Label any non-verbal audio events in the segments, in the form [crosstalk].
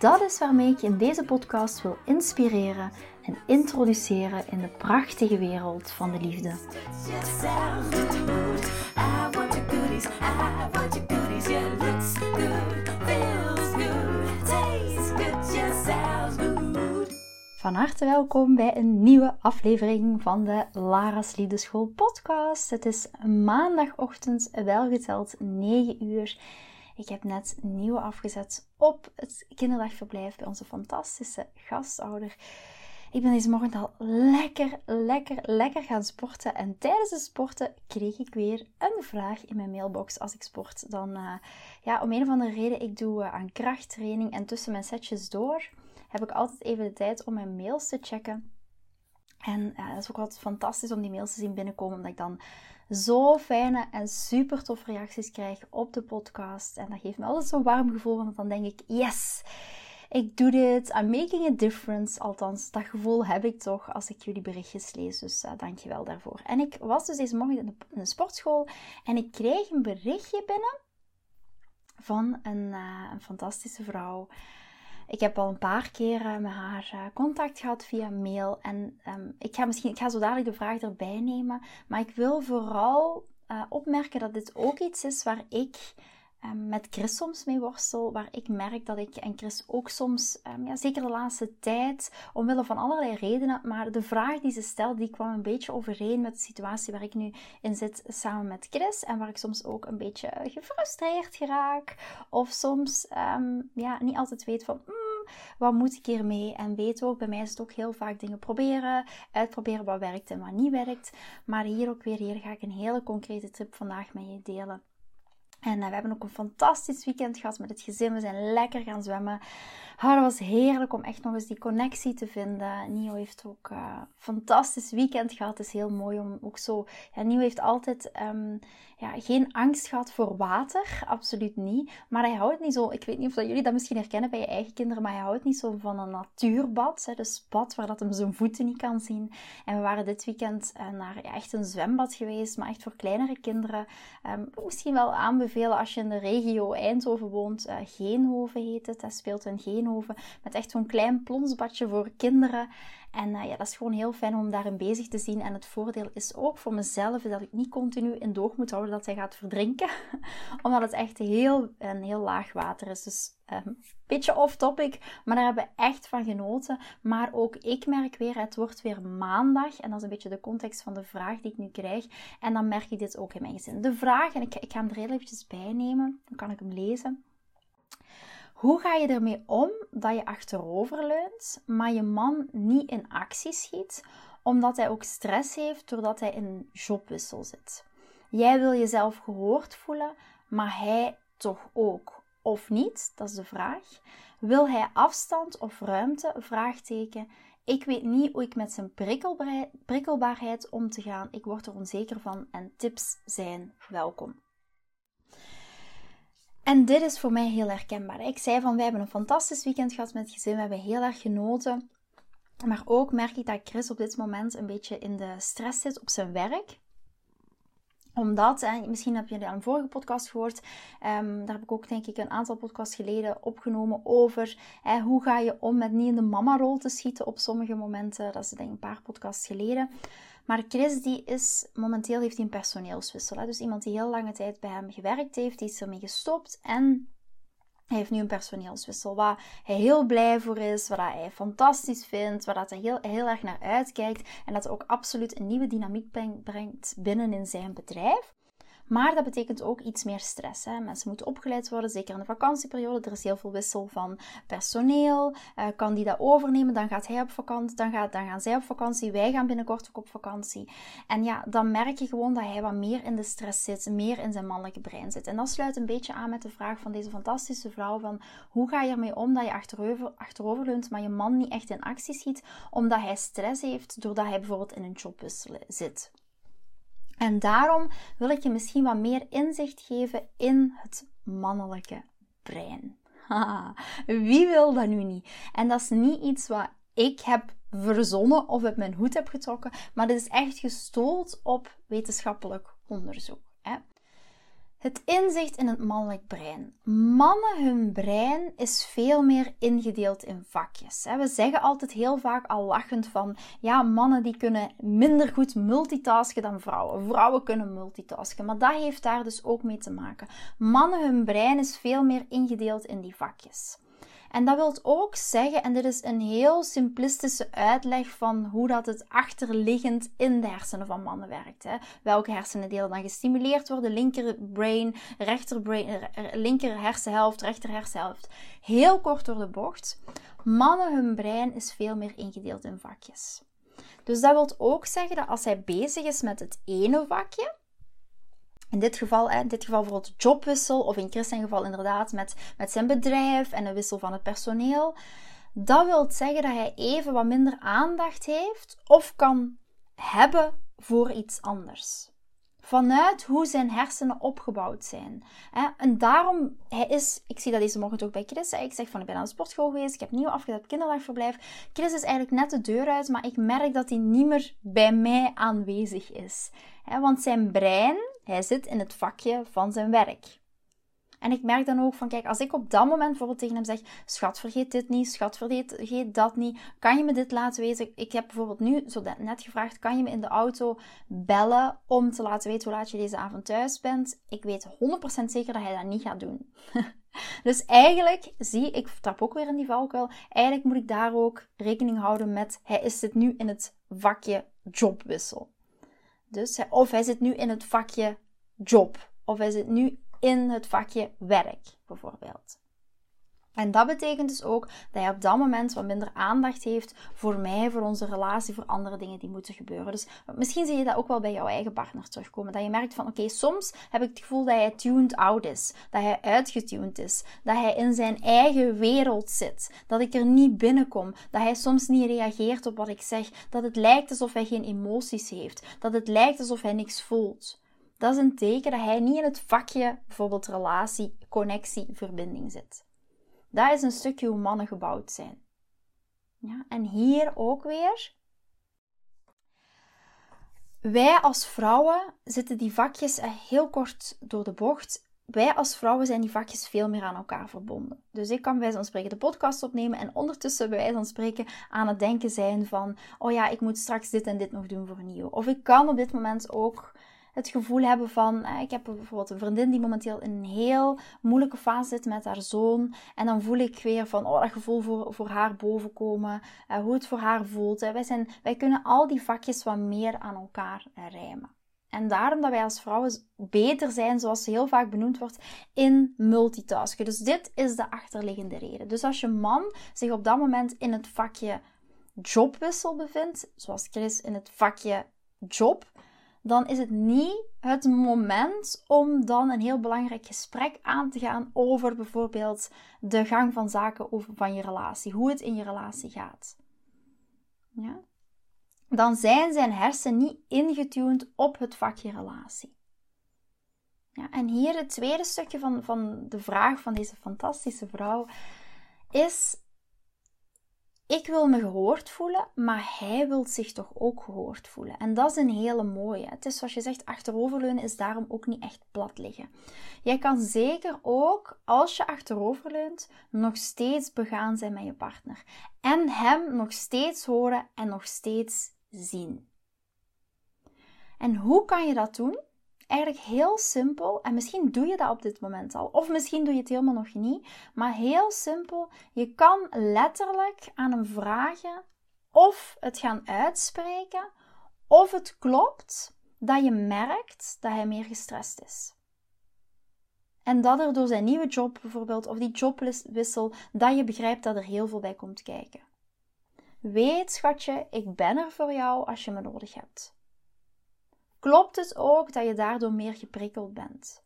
Dat is waarmee ik je in deze podcast wil inspireren en introduceren in de prachtige wereld van de liefde. Van harte welkom bij een nieuwe aflevering van de Lara's Liefdeschool podcast. Het is maandagochtend, welgeteld 9 uur. Ik heb net nieuwe afgezet op het kinderdagverblijf bij onze fantastische gastouder. Ik ben deze morgen al lekker, lekker, lekker gaan sporten. En tijdens het sporten kreeg ik weer een vraag in mijn mailbox als ik sport. Dan, uh, ja, om een of andere reden, ik doe uh, aan krachttraining en tussen mijn setjes door heb ik altijd even de tijd om mijn mails te checken. En uh, dat is ook altijd fantastisch om die mails te zien binnenkomen, omdat ik dan zo fijne en super toffe reacties krijg op de podcast. En dat geeft me altijd zo'n warm gevoel, want dan denk ik, yes, ik doe dit, I'm making a difference. Althans, dat gevoel heb ik toch als ik jullie berichtjes lees, dus uh, dankjewel daarvoor. En ik was dus deze morgen in de, sportschool en ik kreeg een berichtje binnen van een, uh, een fantastische vrouw. Ik heb al een paar keer met haar uh, contact gehad via mail. En um, ik ga misschien, ik ga zo dadelijk de vraag erbij nemen. Maar ik wil vooral uh, opmerken dat dit ook iets is waar ik um, met Chris soms mee worstel. Waar ik merk dat ik en Chris ook soms, um, ja, zeker de laatste tijd, omwille van allerlei redenen. Maar de vraag die ze stelt, die kwam een beetje overeen met de situatie waar ik nu in zit samen met Chris. En waar ik soms ook een beetje gefrustreerd geraak. Of soms ja, niet altijd weet van. Mm, wat moet ik hiermee? En weet ook, bij mij is het ook heel vaak dingen proberen, uitproberen wat werkt en wat niet werkt. Maar hier ook weer, hier ga ik een hele concrete tip vandaag met je delen. En uh, we hebben ook een fantastisch weekend gehad met het gezin. We zijn lekker gaan zwemmen. Oh, dat was heerlijk om echt nog eens die connectie te vinden. Nio heeft ook een uh, fantastisch weekend gehad. Het is heel mooi om ook zo... Ja, Nio heeft altijd um, ja, geen angst gehad voor water. Absoluut niet. Maar hij houdt niet zo... Ik weet niet of dat jullie dat misschien herkennen bij je eigen kinderen. Maar hij houdt niet zo van een natuurbad. Hè, dus bad waar dat hem zijn voeten niet kan zien. En we waren dit weekend uh, naar echt een zwembad geweest. Maar echt voor kleinere kinderen. Um, misschien wel aanbevelen als je in de regio Eindhoven woont. Uh, Geenhoven heet het. Dat speelt in Geenhoven met echt zo'n klein plonsbadje voor kinderen. En uh, ja, dat is gewoon heel fijn om daarin bezig te zien. En het voordeel is ook voor mezelf dat ik niet continu in doog moet houden dat hij gaat verdrinken. [laughs] Omdat het echt heel, een heel laag water is. Dus een um, beetje off topic, maar daar hebben we echt van genoten. Maar ook ik merk weer, het wordt weer maandag. En dat is een beetje de context van de vraag die ik nu krijg. En dan merk ik dit ook in mijn gezin. De vraag, en ik, ik ga hem er heel eventjes bij nemen. Dan kan ik hem lezen. Hoe ga je ermee om dat je achteroverleunt, maar je man niet in actie schiet, omdat hij ook stress heeft doordat hij in een jobwissel zit? Jij wil jezelf gehoord voelen, maar hij toch ook. Of niet? Dat is de vraag. Wil hij afstand of ruimte? Vraagteken. Ik weet niet hoe ik met zijn prikkelbaarheid om te gaan. Ik word er onzeker van en tips zijn welkom. En dit is voor mij heel herkenbaar. Ik zei van, wij hebben een fantastisch weekend gehad met het gezin. We hebben heel erg genoten. Maar ook merk ik dat Chris op dit moment een beetje in de stress zit op zijn werk omdat, hè, misschien heb je al een vorige podcast gehoord, um, daar heb ik ook denk ik een aantal podcasts geleden opgenomen over hoe ga je om met niet in de mama-rol te schieten op sommige momenten. Dat is denk ik een paar podcasts geleden. Maar Chris die is, momenteel heeft hij een personeelswissel. Hè? Dus iemand die heel lange tijd bij hem gewerkt heeft, die is ermee gestopt en hij heeft nu een personeelswissel waar hij heel blij voor is, waar hij fantastisch vindt, waar hij heel, heel erg naar uitkijkt en dat ook absoluut een nieuwe dynamiek brengt binnen in zijn bedrijf. Maar dat betekent ook iets meer stress. Hè? Mensen moeten opgeleid worden, zeker in de vakantieperiode. Er is heel veel wissel van personeel. Uh, kan die dat overnemen? Dan gaat hij op vakantie, dan, gaat, dan gaan zij op vakantie. Wij gaan binnenkort ook op vakantie. En ja, dan merk je gewoon dat hij wat meer in de stress zit, meer in zijn mannelijke brein zit. En dat sluit een beetje aan met de vraag van deze fantastische vrouw van hoe ga je ermee om dat je achterover, achteroverleunt, maar je man niet echt in actie schiet, omdat hij stress heeft doordat hij bijvoorbeeld in een jobwissel zit. En daarom wil ik je misschien wat meer inzicht geven in het mannelijke brein. [laughs] Wie wil dat nu niet? En dat is niet iets wat ik heb verzonnen of uit mijn hoed heb getrokken, maar dit is echt gestoeld op wetenschappelijk onderzoek. Het inzicht in het mannelijk brein. Mannen, hun brein is veel meer ingedeeld in vakjes. We zeggen altijd heel vaak al lachend van, ja, mannen die kunnen minder goed multitasken dan vrouwen. Vrouwen kunnen multitasken, maar dat heeft daar dus ook mee te maken. Mannen, hun brein is veel meer ingedeeld in die vakjes. En dat wil ook zeggen, en dit is een heel simplistische uitleg van hoe dat het achterliggend in de hersenen van mannen werkt. Hè. Welke hersenendelen dan gestimuleerd worden, linker brain, rechter brain, linker hersenhelft, rechter hersenhelft. Heel kort door de bocht. Mannen, hun brein is veel meer ingedeeld in vakjes. Dus dat wil ook zeggen dat als hij bezig is met het ene vakje, in dit geval, in dit geval bijvoorbeeld jobwissel, of in Christian geval inderdaad met, met zijn bedrijf en een wissel van het personeel. Dat wil zeggen dat hij even wat minder aandacht heeft of kan hebben voor iets anders. Vanuit hoe zijn hersenen opgebouwd zijn. En daarom, hij is, ik zie dat deze morgen ook bij Chris. Ik zeg van, ik ben aan de sportschool geweest, ik heb nieuw afgedaan kinderdagverblijf. Chris is eigenlijk net de deur uit, maar ik merk dat hij niet meer bij mij aanwezig is. Want zijn brein hij zit in het vakje van zijn werk. En ik merk dan ook van, kijk, als ik op dat moment bijvoorbeeld tegen hem zeg, schat, vergeet dit niet, schat, vergeet dat niet, kan je me dit laten weten? Ik heb bijvoorbeeld nu zo net gevraagd, kan je me in de auto bellen om te laten weten hoe laat je deze avond thuis bent? Ik weet 100% zeker dat hij dat niet gaat doen. [laughs] dus eigenlijk zie ik, trap ook weer in die valkuil, eigenlijk moet ik daar ook rekening houden met, hij is dit nu in het vakje jobwissel. Dus, of hij zit nu in het vakje job. Of hij zit nu in het vakje werk, bijvoorbeeld. En dat betekent dus ook dat je op dat moment wat minder aandacht heeft voor mij, voor onze relatie, voor andere dingen die moeten gebeuren. Dus misschien zie je dat ook wel bij jouw eigen partner terugkomen. Dat je merkt van oké, soms heb ik het gevoel dat hij tuned out is, dat hij uitgetuned is, dat hij in zijn eigen wereld zit, dat ik er niet binnenkom, dat hij soms niet reageert op wat ik zeg, dat het lijkt alsof hij geen emoties heeft, dat het lijkt alsof hij niks voelt. Dat is een teken dat hij niet in het vakje bijvoorbeeld relatie, connectie, verbinding zit. Dat is een stukje hoe mannen gebouwd zijn. Ja, en hier ook weer. Wij als vrouwen zitten die vakjes heel kort door de bocht. Wij als vrouwen zijn die vakjes veel meer aan elkaar verbonden. Dus ik kan bij wijze van spreken de podcast opnemen en ondertussen bij wijze spreken aan het denken zijn van, oh ja, ik moet straks dit en dit nog doen voor nieuw. Of ik kan op dit moment ook het gevoel hebben van, eh, ik heb bijvoorbeeld een vriendin die momenteel in een heel moeilijke fase zit met haar zoon. En dan voel ik weer van, oh, dat gevoel voor, voor haar bovenkomen, uh, hoe het voor haar voelt. Wij, zijn, wij kunnen al die vakjes wat meer aan elkaar rijmen. En daarom dat wij als vrouwen beter zijn, zoals heel vaak benoemd wordt, in multitasken. Dus dit is de achterliggende reden. Dus als je man zich op dat moment in het vakje jobwissel bevindt, zoals Chris in het vakje job, dan is het niet het moment om dan een heel belangrijk gesprek aan te gaan over bijvoorbeeld de gang van zaken over van je relatie, hoe het in je relatie gaat. Ja? Dan zijn zijn hersenen niet ingetuned op het vakje relatie. Ja, en hier het tweede stukje van, van de vraag van deze fantastische vrouw is ik wil me gehoord voelen, maar hij wil zich toch ook gehoord voelen. En dat is een hele mooie. Het is zoals je zegt, achteroverleunen is daarom ook niet echt plat liggen. Jij kan zeker ook, als je achteroverleunt, nog steeds begaan zijn met je partner. En hem nog steeds horen en nog steeds zien. En hoe kan je dat doen? Eigenlijk heel simpel. En misschien doe je dat op dit moment al. Of misschien doe je het helemaal nog niet. Maar heel simpel. Je kan letterlijk aan hem vragen of het gaan uitspreken. Of het klopt dat je merkt dat hij meer gestrest is. En dat er door zijn nieuwe job bijvoorbeeld, of die jobwissel, dat je begrijpt dat er heel veel bij komt kijken. Weet, schatje, ik ben er voor jou als je me nodig hebt. Klopt het ook dat je daardoor meer geprikkeld bent?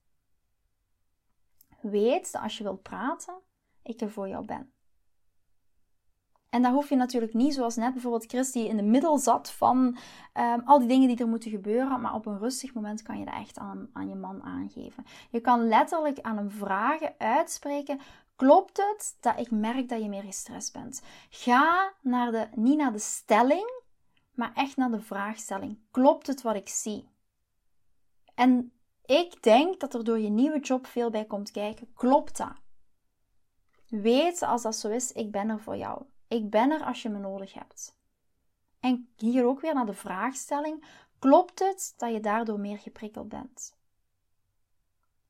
Weet dat als je wilt praten, ik er voor jou ben. En daar hoef je natuurlijk niet, zoals net bijvoorbeeld Chris, die in de middel zat van um, al die dingen die er moeten gebeuren. Maar op een rustig moment kan je dat echt aan, aan je man aangeven. Je kan letterlijk aan hem vragen, uitspreken. Klopt het dat ik merk dat je meer gestrest bent? Ga naar de, niet naar de stelling, maar echt naar de vraagstelling. Klopt het wat ik zie? En ik denk dat er door je nieuwe job veel bij komt kijken. Klopt dat? Weet als dat zo is, ik ben er voor jou. Ik ben er als je me nodig hebt. En hier ook weer naar de vraagstelling: klopt het dat je daardoor meer geprikkeld bent?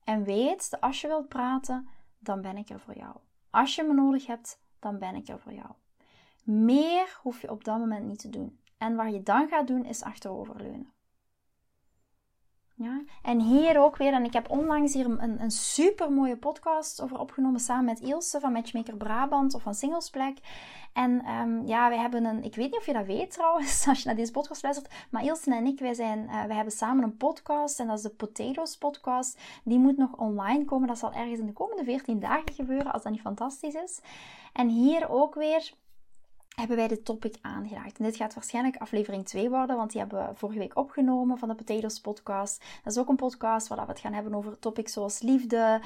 En weet dat als je wilt praten, dan ben ik er voor jou. Als je me nodig hebt, dan ben ik er voor jou. Meer hoef je op dat moment niet te doen. En wat je dan gaat doen, is achteroverleunen. Ja? En hier ook weer, en ik heb onlangs hier een, een super mooie podcast over opgenomen samen met Ilse van Matchmaker Brabant of van Singlesplek. En um, ja, wij hebben een, ik weet niet of je dat weet trouwens, [laughs] als je naar deze podcast luistert, maar Ilse en ik, wij, zijn, uh, wij hebben samen een podcast en dat is de Potatoes podcast. Die moet nog online komen, dat zal ergens in de komende 14 dagen gebeuren, als dat niet fantastisch is. En hier ook weer hebben wij dit topic aangeraakt. En dit gaat waarschijnlijk aflevering 2 worden, want die hebben we vorige week opgenomen van de Potatoes podcast. Dat is ook een podcast waar we het gaan hebben over topics zoals liefde,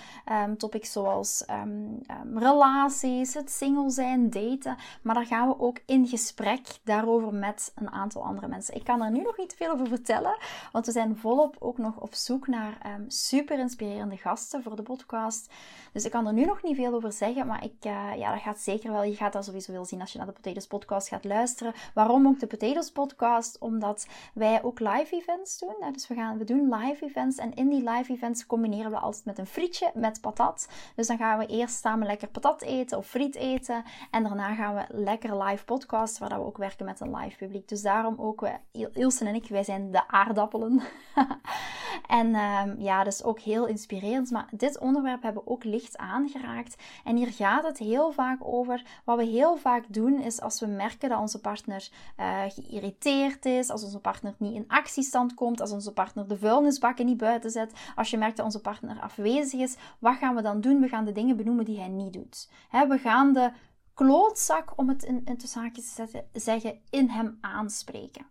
um, topics zoals um, um, relaties, het single zijn, daten. Maar daar gaan we ook in gesprek daarover met een aantal andere mensen. Ik kan er nu nog niet veel over vertellen, want we zijn volop ook nog op zoek naar super inspirerende gasten voor de podcast. Dus ik kan er nu nog niet veel over zeggen, maar ik, uh, ja, dat gaat zeker wel. Je gaat dat sowieso wel zien als je naar de Potatoes podcast gaat luisteren. Waarom ook de Potatoes podcast? Omdat wij ook live events doen. Dus we, gaan, we doen live events en in die live events combineren we altijd met een frietje met patat. Dus dan gaan we eerst samen lekker patat eten of friet eten. En daarna gaan we lekker live podcast, waar we ook werken met een live publiek. Dus daarom ook, we, Ilse en ik, wij zijn de aardappelen. [laughs] en um, ja, dus ook heel inspirerend. Maar dit onderwerp hebben we ook licht aangeraakt. En hier gaat het heel vaak over. Wat we heel vaak doen is als we merken dat onze partner uh, geïrriteerd is, als onze partner niet in actiestand komt, als onze partner de vuilnisbakken niet buiten zet, als je merkt dat onze partner afwezig is, wat gaan we dan doen? We gaan de dingen benoemen die hij niet doet. we gaan de klootzak, om het in, in tussen te zeggen, in hem aanspreken.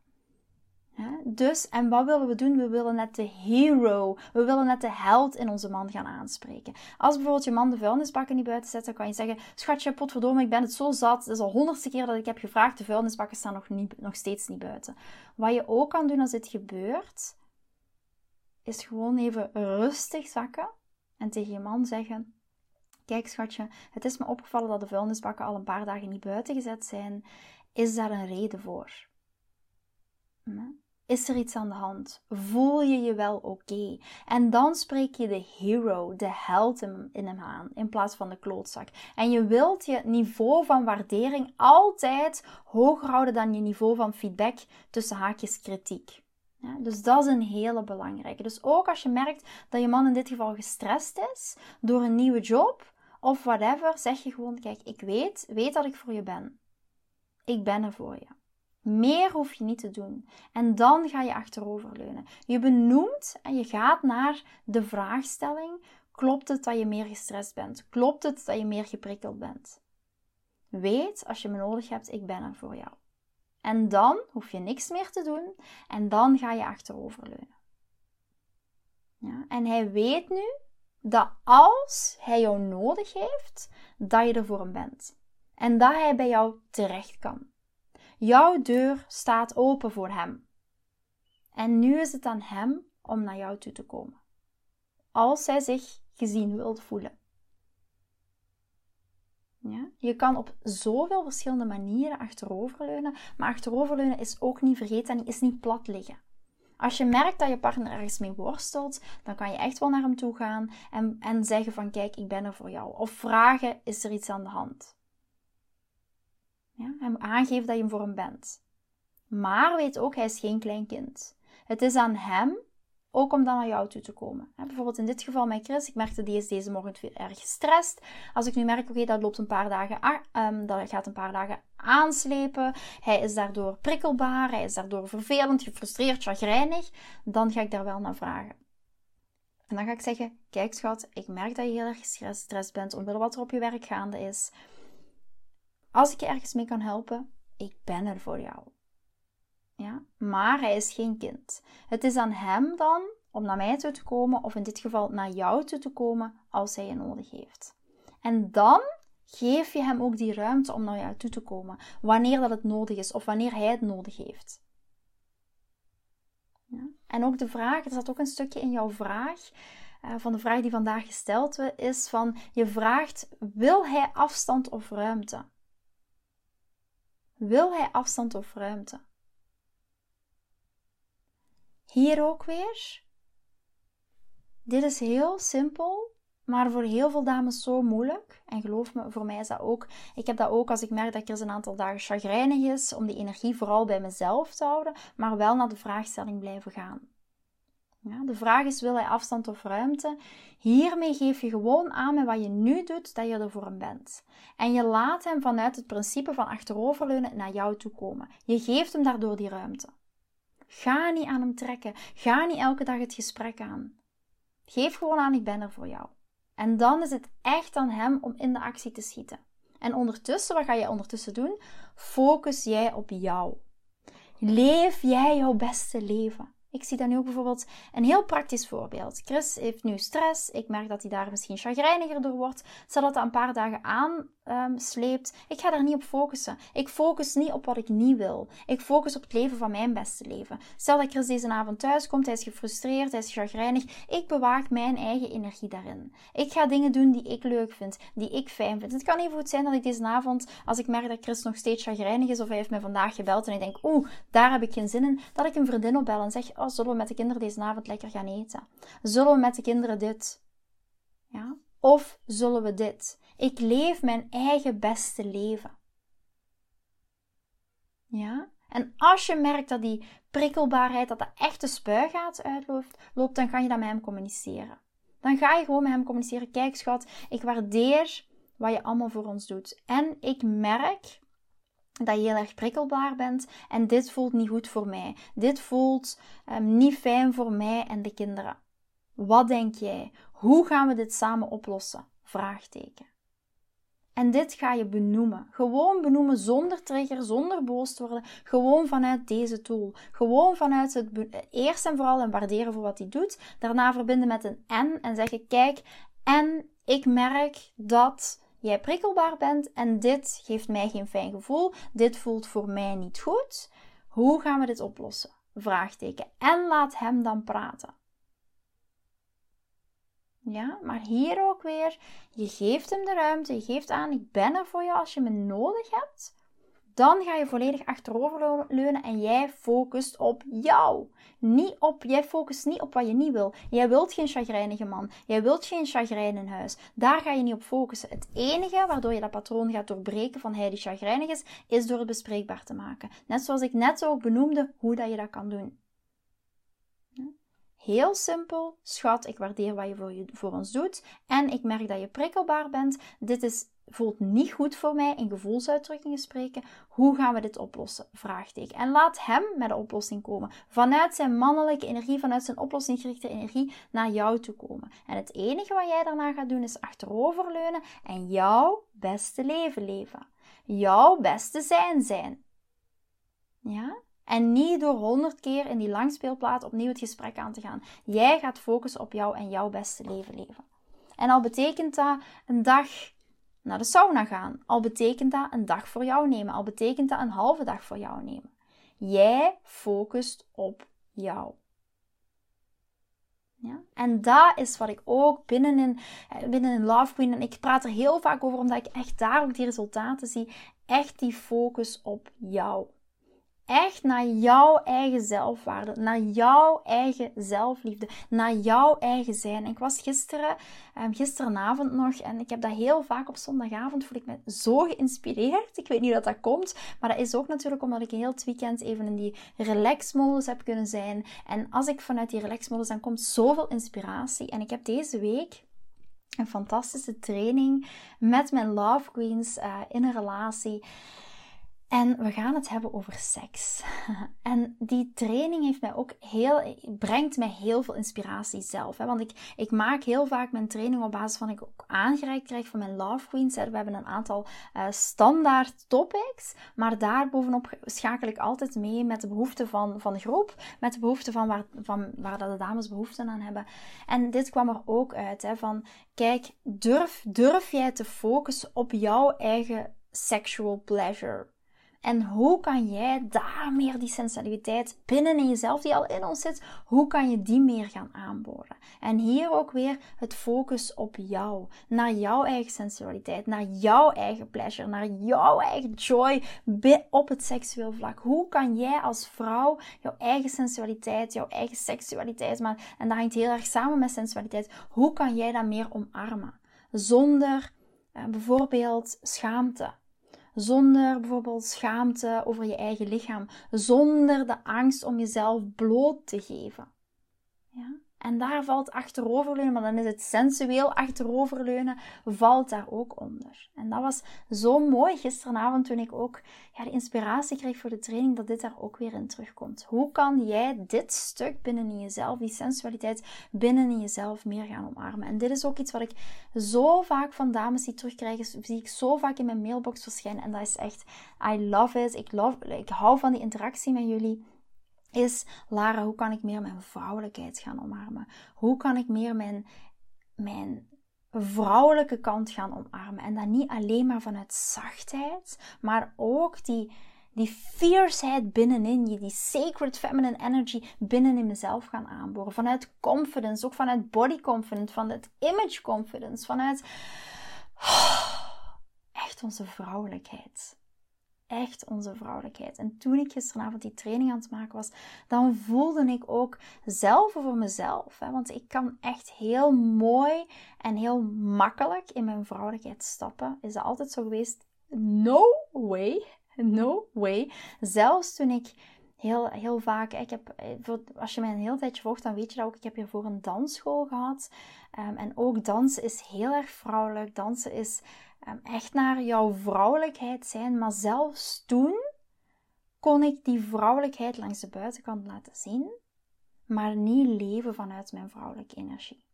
Dus, en wat willen we doen? We willen net de hero, we willen net de held in onze man gaan aanspreken. Als bijvoorbeeld je man de vuilnisbakken niet buiten zet, dan kan je zeggen: Schatje, potverdomme, ik ben het zo zat. Het is al honderdste keer dat ik heb gevraagd, de vuilnisbakken staan nog, niet, nog steeds niet buiten. Wat je ook kan doen als dit gebeurt, is gewoon even rustig zakken en tegen je man zeggen: Kijk, schatje, het is me opgevallen dat de vuilnisbakken al een paar dagen niet buiten gezet zijn. Is daar een reden voor? Hm? Is er iets aan de hand? Voel je je wel oké? En dan spreek je de hero, de held in hem aan, in plaats van de klootzak. En je wilt je niveau van waardering altijd hoger houden dan je niveau van feedback tussen haakjes kritiek. Dus dat is een hele belangrijke. Dus ook als je merkt dat je man in dit geval gestrest is door een nieuwe job of whatever, zeg je gewoon: Kijk, ik weet, weet dat ik voor je ben. Ik ben er voor je. Meer hoef je niet te doen. En dan ga je achteroverleunen. Je benoemt en je gaat naar de vraagstelling: klopt het dat je meer gestrest bent? Klopt het dat je meer geprikkeld bent? Weet, als je me nodig hebt, ik ben er voor jou. En dan hoef je niks meer te doen en dan ga je achteroverleunen. Ja, en hij weet nu dat als hij jou nodig heeft, dat je er voor hem bent. En dat hij bij jou terecht kan. Jouw deur staat open voor hem. En nu is het aan hem om naar jou toe te komen. Als hij zich gezien wilt voelen. Ja? Je kan op zoveel verschillende manieren achteroverleunen, maar achteroverleunen is ook niet vergeten en is niet plat liggen. Als je merkt dat je partner ergens mee worstelt, dan kan je echt wel naar hem toe gaan en, en zeggen van kijk, ik ben er voor jou. Of vragen, is er iets aan de hand? Ja, hem aangeven dat je hem voor hem bent. Maar weet ook, hij is geen klein kind. Het is aan hem ook om dan naar jou toe te komen. bijvoorbeeld in dit geval met Chris. Ik merkte die is deze morgen veel erg gestrest. Als ik nu merk, oké, dat loopt een paar dagen, um, dat gaat een paar dagen aanslepen. Hij is daardoor prikkelbaar. Hij is daardoor vervelend, gefrustreerd, chagrijnig. Dan ga ik daar wel naar vragen. En dan ga ik zeggen, kijk schat, ik merk dat je heel erg gestrest bent omwille wat er op je werk gaande is. Als ik je ergens mee kan helpen, ik ben er voor jou. Ja? Maar hij is geen kind. Het is aan hem dan om naar mij toe te komen, of in dit geval naar jou toe te komen, als hij je nodig heeft. En dan geef je hem ook die ruimte om naar jou toe te komen, wanneer dat het nodig is of wanneer hij het nodig heeft. Ja? En ook de vraag, er zat ook een stukje in jouw vraag, uh, van de vraag die vandaag gesteld werd, is van, je vraagt, wil hij afstand of ruimte? Wil hij afstand of ruimte? Hier ook weer. Dit is heel simpel, maar voor heel veel dames zo moeilijk. En geloof me, voor mij is dat ook. Ik heb dat ook als ik merk dat ik er een aantal dagen chagrijnig is, om die energie vooral bij mezelf te houden, maar wel naar de vraagstelling blijven gaan. Ja, de vraag is: wil hij afstand of ruimte? Hiermee geef je gewoon aan met wat je nu doet dat je er voor hem bent. En je laat hem vanuit het principe van achteroverleunen naar jou toe komen. Je geeft hem daardoor die ruimte. Ga niet aan hem trekken. Ga niet elke dag het gesprek aan. Geef gewoon aan: ik ben er voor jou. En dan is het echt aan hem om in de actie te schieten. En ondertussen, wat ga je ondertussen doen? Focus jij op jou. Leef jij jouw beste leven. Ik zie dan nu ook bijvoorbeeld een heel praktisch voorbeeld. Chris heeft nu stress. Ik merk dat hij daar misschien chagrijniger door wordt. Stel dat dat een paar dagen aansleept. Um, ik ga daar niet op focussen. Ik focus niet op wat ik niet wil. Ik focus op het leven van mijn beste leven. Stel dat Chris deze avond thuis komt. Hij is gefrustreerd. Hij is chagrijnig. Ik bewaak mijn eigen energie daarin. Ik ga dingen doen die ik leuk vind. Die ik fijn vind. Het kan even goed zijn dat ik deze avond, als ik merk dat Chris nog steeds chagrijnig is. Of hij heeft me vandaag gebeld en ik denk, oeh, daar heb ik geen zin in. Dat ik een vriendin opbel en zeg, oh, zullen we met de kinderen deze avond lekker gaan eten? Zullen we met de kinderen dit? Ja? Of zullen we dit? Ik leef mijn eigen beste leven. Ja? En als je merkt dat die prikkelbaarheid, dat de echte spuigaat uitloopt, loopt, dan ga je dat met hem communiceren. Dan ga je gewoon met hem communiceren. Kijk, schat, ik waardeer wat je allemaal voor ons doet. En ik merk dat je heel erg prikkelbaar bent en dit voelt niet goed voor mij. Dit voelt um, niet fijn voor mij en de kinderen. Wat denk jij? Hoe gaan we dit samen oplossen? Vraagteken. En dit ga je benoemen. Gewoon benoemen zonder trigger, zonder boos te worden. Gewoon vanuit deze tool. Gewoon vanuit het eerst en vooral en waarderen voor wat hij doet. Daarna verbinden met een en en zeggen: Kijk, en ik merk dat jij prikkelbaar bent en dit geeft mij geen fijn gevoel. Dit voelt voor mij niet goed. Hoe gaan we dit oplossen? Vraagteken. En laat hem dan praten. Ja, maar hier ook weer, je geeft hem de ruimte, je geeft aan, ik ben er voor je als je me nodig hebt. Dan ga je volledig achteroverleunen en jij focust op jou. Niet op, jij focust niet op wat je niet wil. Jij wilt geen chagrijnige man. Jij wilt geen chagrijn in huis. Daar ga je niet op focussen. Het enige waardoor je dat patroon gaat doorbreken van hij die chagrijnig is, is door het bespreekbaar te maken. Net zoals ik net ook benoemde hoe dat je dat kan doen. Heel simpel, schat, ik waardeer wat je voor, je voor ons doet en ik merk dat je prikkelbaar bent. Dit is voelt niet goed voor mij in gevoelsuitdrukkingen spreken. Hoe gaan we dit oplossen? Vraagteken. En laat hem met de oplossing komen. Vanuit zijn mannelijke energie, vanuit zijn oplossingsgerichte energie naar jou toe komen. En het enige wat jij daarna gaat doen is achteroverleunen en jouw beste leven leven. Jouw beste zijn zijn. Ja? En niet door honderd keer in die langspeelplaat opnieuw het gesprek aan te gaan. Jij gaat focussen op jou en jouw beste leven leven. En al betekent dat een dag naar de sauna gaan. Al betekent dat een dag voor jou nemen. Al betekent dat een halve dag voor jou nemen. Jij focust op jou. Ja? En dat is wat ik ook binnen in, eh, binnen in Love Queen, en ik praat er heel vaak over omdat ik echt daar ook die resultaten zie, echt die focus op jou. Echt naar jouw eigen zelfwaarde, naar jouw eigen zelfliefde, naar jouw eigen zijn. ik was gisteren, um, gisterenavond nog, en ik heb dat heel vaak op zondagavond, voel ik me zo geïnspireerd. Ik weet niet dat dat komt, maar dat is ook natuurlijk omdat ik heel het weekend even in die relax-modus heb kunnen zijn. En als ik vanuit die relax-modus, dan komt zoveel inspiratie. En ik heb deze week een fantastische training met mijn love queens uh, in een relatie. En we gaan het hebben over seks. [laughs] En die training heeft mij ook heel, brengt mij heel veel inspiratie zelf. Hè? Want ik, ik maak heel vaak mijn training op basis van ik ook aangereikt krijg van mijn Love Queens. We hebben een aantal uh, standaard topics. Maar daarbovenop schakel ik altijd mee met de behoeften van, van de groep. Met de behoeften van waar, van waar de dames behoefte aan hebben. En dit kwam er ook uit. Hè, van kijk, durf, durf jij te focussen op jouw eigen sexual pleasure en hoe kan jij daar meer die sensualiteit binnen in jezelf, die al in ons zit, hoe kan je die meer gaan aanboren? En hier ook weer het focus op jou, naar jouw eigen sensualiteit, naar jouw eigen pleasure, naar jouw eigen joy op het seksueel vlak. Hoe kan jij als vrouw jouw eigen sensualiteit, jouw eigen seksualiteit, maar, en dat hangt heel erg samen met sensualiteit, hoe kan jij dat meer omarmen? Zonder eh, bijvoorbeeld schaamte zonder bijvoorbeeld schaamte over je eigen lichaam. Zonder de angst om jezelf bloot te geven. En daar valt achteroverleunen, maar dan is het sensueel achteroverleunen, valt daar ook onder. En dat was zo mooi gisteravond toen ik ook ja, de inspiratie kreeg voor de training, dat dit daar ook weer in terugkomt. Hoe kan jij dit stuk binnen in jezelf, die sensualiteit binnen in jezelf meer gaan omarmen? En dit is ook iets wat ik zo vaak van dames die terugkrijgen, zie ik zo vaak in mijn mailbox verschijnen. En dat is echt, I love it. Ik, love, ik hou van die interactie met jullie is, Lara, hoe kan ik meer mijn vrouwelijkheid gaan omarmen? Hoe kan ik meer mijn, mijn vrouwelijke kant gaan omarmen? En dat niet alleen maar vanuit zachtheid, maar ook die, die fierceheid binnenin je, die sacred feminine energy binnenin mezelf gaan aanboren. Vanuit confidence, ook vanuit body confidence, vanuit image confidence, vanuit echt onze vrouwelijkheid echt onze vrouwelijkheid. En toen ik gisteravond die training aan het maken was, dan voelde ik ook zelf voor mezelf. Hè, want ik kan echt heel mooi en heel makkelijk in mijn vrouwelijkheid stappen. Is dat altijd zo geweest? No way. No way. Zelfs toen ik heel, heel vaak, ik heb, eh, als je mij een heel tijdje volgt, dan weet je dat ook. Ik heb hiervoor een dansschool gehad. Um, en ook dansen is heel erg vrouwelijk. Dansen is Ehm, echt naar jouw vrouwelijkheid zijn. Maar zelfs toen kon ik die vrouwelijkheid langs de buitenkant laten zien, maar niet leven vanuit mijn vrouwelijke energie.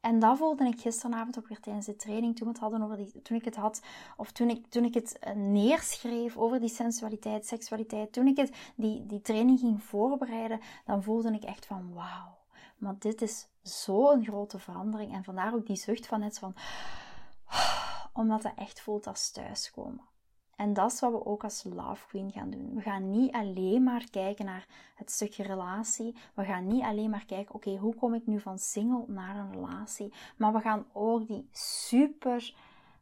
En dat voelde ik gisteravond ook weer tijdens de training, toen, we het hadden over die, toen ik het had, of toen ik, toen ik het eh, neerschreef over die sensualiteit, seksualiteit, toen ik het, die, die training ging voorbereiden, dan voelde ik echt van wauw, maar dit is zo'n grote verandering. En vandaar ook die zucht van net van omdat het echt voelt als thuiskomen. En dat is wat we ook als Love Queen gaan doen. We gaan niet alleen maar kijken naar het stukje relatie. We gaan niet alleen maar kijken, oké, hoe kom ik nu van single naar een relatie? Maar we gaan ook die super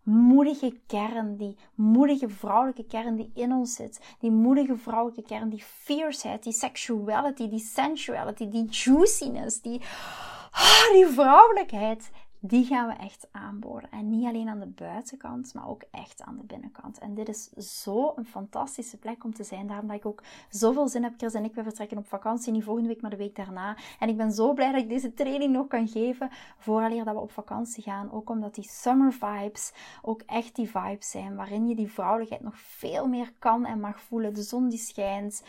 moedige kern, die moedige vrouwelijke kern die in ons zit, die moedige vrouwelijke kern, die fierceheid, die sexuality, die sensuality, die juiciness, die, ah, die vrouwelijkheid, die gaan we echt aanboren. En niet alleen aan de buitenkant, maar ook echt aan de binnenkant. En dit is zo een fantastische plek om te zijn. Daarom dat ik ook zoveel zin heb. Chris en ik, we vertrekken op vakantie. Niet volgende week, maar de week daarna. En ik ben zo blij dat ik deze training nog kan geven. Vooraleer dat we op vakantie gaan. Ook omdat die summer vibes ook echt die vibes zijn. Waarin je die vrouwelijkheid nog veel meer kan en mag voelen. De zon die schijnt.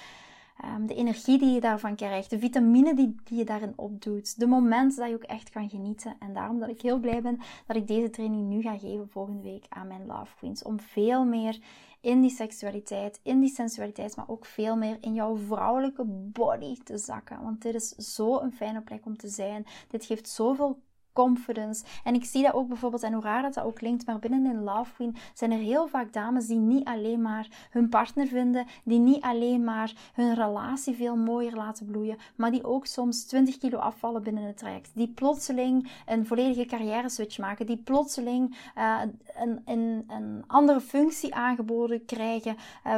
Ehm, de energie die je daarvan krijgt, de vitamine die, die je daarin opdoet, de momenten dat je ook echt kan genieten. En daarom dat ik heel blij ben dat ik deze training nu ga geven volgende week aan mijn Love Queens. Om veel meer in die seksualiteit, in die sensualiteit, maar ook veel meer in jouw vrouwelijke body te zakken. Want dit is zo een fijne plek om te zijn. Dit geeft zoveel confidence. En ik zie dat ook bijvoorbeeld, en hoe raar dat, dat ook klinkt, maar binnen in Love Queen zijn er heel vaak dames die niet alleen maar hun partner vinden, die niet alleen maar hun relatie veel mooier laten bloeien, maar die ook soms 20 kilo afvallen binnen het traject. Die plotseling een volledige carrière switch maken, die plotseling uh, een, een, een, andere functie aangeboden krijgen uh,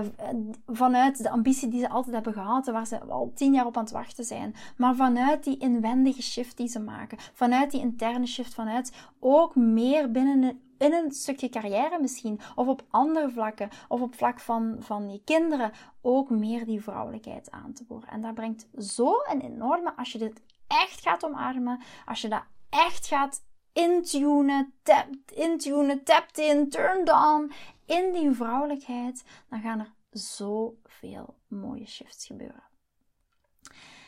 vanuit de ambitie die ze altijd hebben gehad, waar ze al tien jaar op aan het wachten zijn, maar vanuit die inwendige shift die ze maken, vanuit die interne shift, vanuit ook meer binnen in een stukje carrière misschien, of op andere vlakken, of op vlak van, van je kinderen, ook meer die vrouwelijkheid aan te boren. En dat brengt zo een enorme, als je dit echt gaat omarmen, als je dat echt gaat intunen, tapped, intunen, tapped in, turned on, in die vrouwelijkheid, dan gaan er zoveel mooie shifts gebeuren.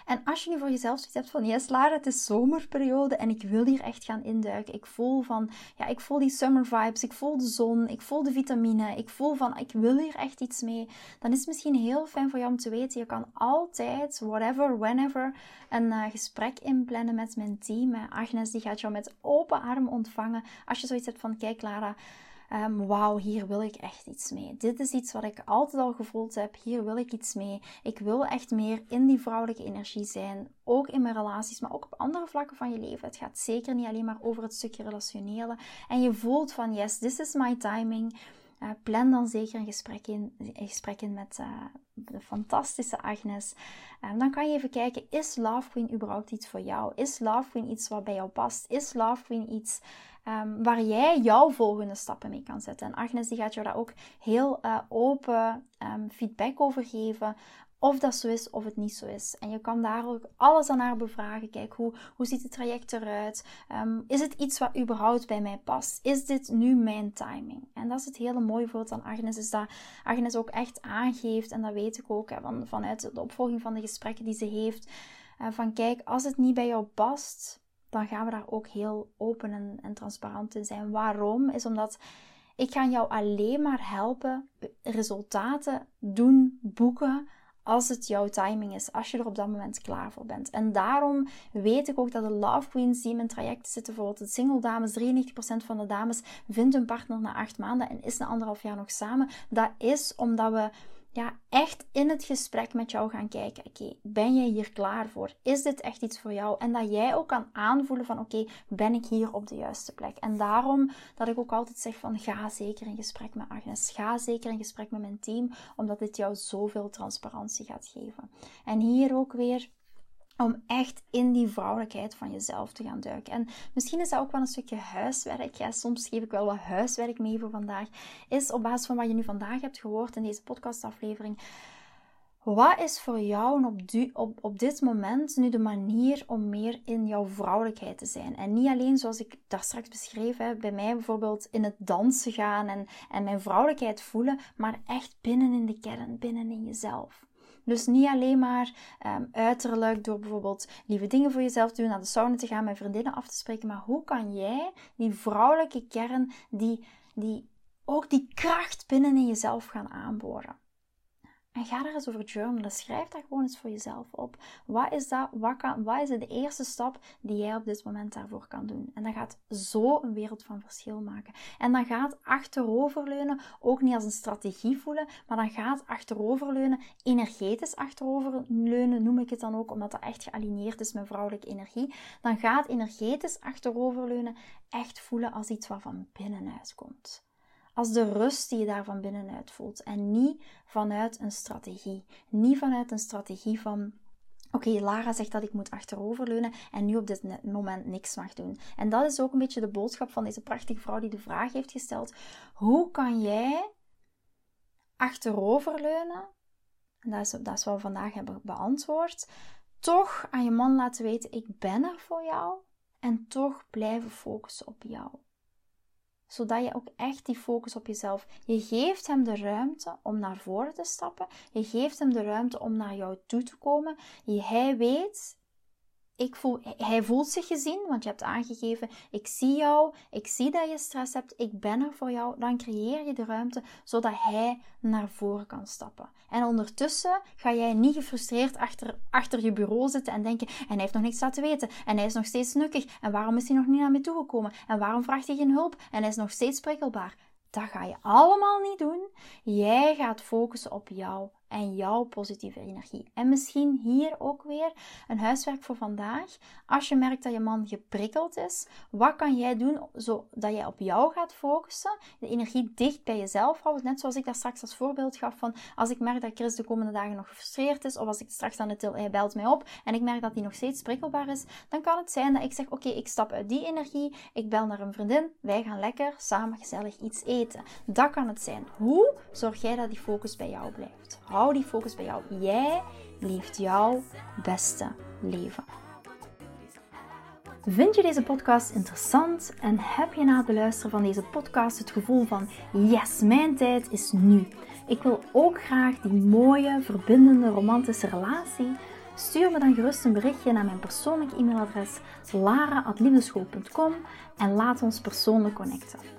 En als je nu voor jezelf zoiets hebt van, yes Lara, het is zomerperiode en ik wil hier echt gaan induiken. Ik voel van, ja, ik voel die summer vibes, ik voel de zon, ik voel de vitamine, ik voel van, ik wil hier echt iets mee. Dan is het misschien heel fijn voor jou om te weten, je kan altijd, whatever, whenever, een uh, gesprek inplannen met mijn team. Agnes, die gaat jou met open arm ontvangen. Als je zoiets hebt van, kijk Lara, um, wauw, hier wil ik echt iets mee. Dit is iets wat ik altijd al gevoeld heb. Hier wil ik iets mee. Ik wil echt meer in die vrouwelijke energie zijn. Ook in mijn relaties, maar ook op andere vlakken van je leven. Het gaat zeker niet alleen maar over het stukje relationele. En je voelt van, yes, this is my timing. Uh, plan dan zeker een gesprek in, een gesprek in met uh, de fantastische Agnes. Um, dan kan je even kijken, is Love Queen überhaupt iets voor jou? Is Love Queen iets wat bij jou past? Is Love Queen iets um, waar jij jouw volgende stappen mee kan zetten? En Agnes die gaat jou daar ook heel uh, open um, feedback over geven of dat zo is of het niet zo is. En je kan daar ook alles aan haar bevragen. Kijk, hoe, hoe ziet het traject eruit? Um, is het iets wat überhaupt bij mij past? Is dit nu mijn timing? En dat is het hele mooie voorbeeld aan Agnes, is dat Agnes ook echt aangeeft, en dat weet ik ook hè, van, vanuit de opvolging van de gesprekken die ze heeft, uh, van kijk, als het niet bij jou past, dan gaan we daar ook heel open en, en transparant in zijn. Waarom? Is omdat ik ga jou alleen maar helpen resultaten doen, boeken als het jouw timing is, als je er op dat moment klaar voor bent. En daarom weet ik ook dat de Love Queens die in mijn traject zitten, bijvoorbeeld de single dames, 93% van de dames vindt hun partner na acht maanden en is na anderhalf jaar nog samen. Dat is omdat we ja, echt in het gesprek met jou gaan kijken. Oké, ben jij hier klaar voor? Is dit echt iets voor jou? En dat jij ook kan aanvoelen van oké, ben ik hier op de juiste plek? En daarom dat ik ook altijd zeg van ga zeker in gesprek met Agnes. Ga zeker in gesprek met mijn team, omdat dit jou zoveel transparantie gaat geven. En hier ook weer om echt in die vrouwelijkheid van jezelf te gaan duiken. En misschien is dat ook wel een stukje huiswerk. Ja, soms geef ik wel wat huiswerk mee voor vandaag. Is op basis van wat je nu vandaag hebt gehoord in deze podcastaflevering. Wat is voor jou op, op, op dit moment nu de manier om meer in jouw vrouwelijkheid te zijn? En niet alleen zoals ik daar straks beschreef, bij mij bijvoorbeeld in het dansen gaan en, en mijn vrouwelijkheid voelen, maar echt binnen in de kern, binnen in jezelf. Dus niet alleen maar um, uiterlijk door bijvoorbeeld lieve dingen voor jezelf te doen, naar de sauna te gaan, met vriendinnen af te spreken. Maar hoe kan jij die vrouwelijke kern, die, die, ook die kracht binnen in jezelf gaan aanboren? En ga daar eens over journalen. Schrijf daar gewoon eens voor jezelf op. Wat is, dat, wat, kan, wat is de eerste stap die jij op dit moment daarvoor kan doen? En dat gaat zo een wereld van verschil maken. En dan gaat achteroverleunen ook niet als een strategie voelen, maar dan gaat achteroverleunen, energetisch achteroverleunen noem ik het dan ook, omdat dat echt gealigneerd is met vrouwelijke energie. Dan gaat energetisch achteroverleunen echt voelen als iets wat van binnenuit komt als de rust die je daar van binnenuit voelt. En niet vanuit een strategie. Niet vanuit een strategie van. Oké, Lara zegt dat ik moet achteroverleunen en nu op dit moment niks mag doen. En dat is ook een beetje de boodschap van deze prachtige vrouw die de vraag heeft gesteld: hoe kan jij achteroverleunen? En dat is, dat is wat we vandaag hebben beantwoord. Toch aan je man laten weten: ik ben er voor jou. En toch blijven focussen op jou zodat je ook echt die focus op jezelf. Je geeft hem de ruimte om naar voren te stappen. Je geeft hem de ruimte om naar jou toe te komen. Hij weet, ik voel, hij voelt zich gezien, want je hebt aangegeven, ik zie jou, ik zie dat je stress hebt, ik ben er voor jou. Dan creëer je de ruimte zodat hij naar voren kan stappen. En ondertussen ga jij niet gefrustreerd achter, achter je bureau zitten en denken, en hij heeft nog niks laten weten, en hij is nog steeds nukkig, en waarom is hij nog niet naar me toegekomen, en waarom vraagt hij geen hulp, en hij is nog steeds prikkelbaar. Dat ga je allemaal niet doen. Jij gaat focussen op jou en jouw positieve energie. En misschien hier ook weer een huiswerk voor vandaag. Als je merkt dat je man geprikkeld is, wat kan jij doen zodat jij op jou gaat focussen? De energie dicht bij jezelf houden. Net zoals ik daar straks als voorbeeld gaf van als ik merk dat Chris de komende dagen nog gefrustreerd is, of als ik straks aan het til, hij belt mij op en ik merk dat hij nog steeds prikkelbaar is, dan kan het zijn dat ik zeg: Oké, ik stap uit die energie, ik bel naar een vriendin, wij gaan lekker samen gezellig iets eten. Dat kan het zijn. Hoe zorg jij dat die focus bij jou blijft? Hou die focus bij jou. Jij leeft jouw beste leven. Vind je deze podcast interessant en heb je na het beluisteren van deze podcast het gevoel van yes, mijn tijd is nu. Ik wil ook graag die mooie, verbindende, romantische relatie. Stuur me dan gerust een berichtje naar mijn persoonlijk e-mailadres lara.liefdeschool.com en laat ons persoonlijk connecten.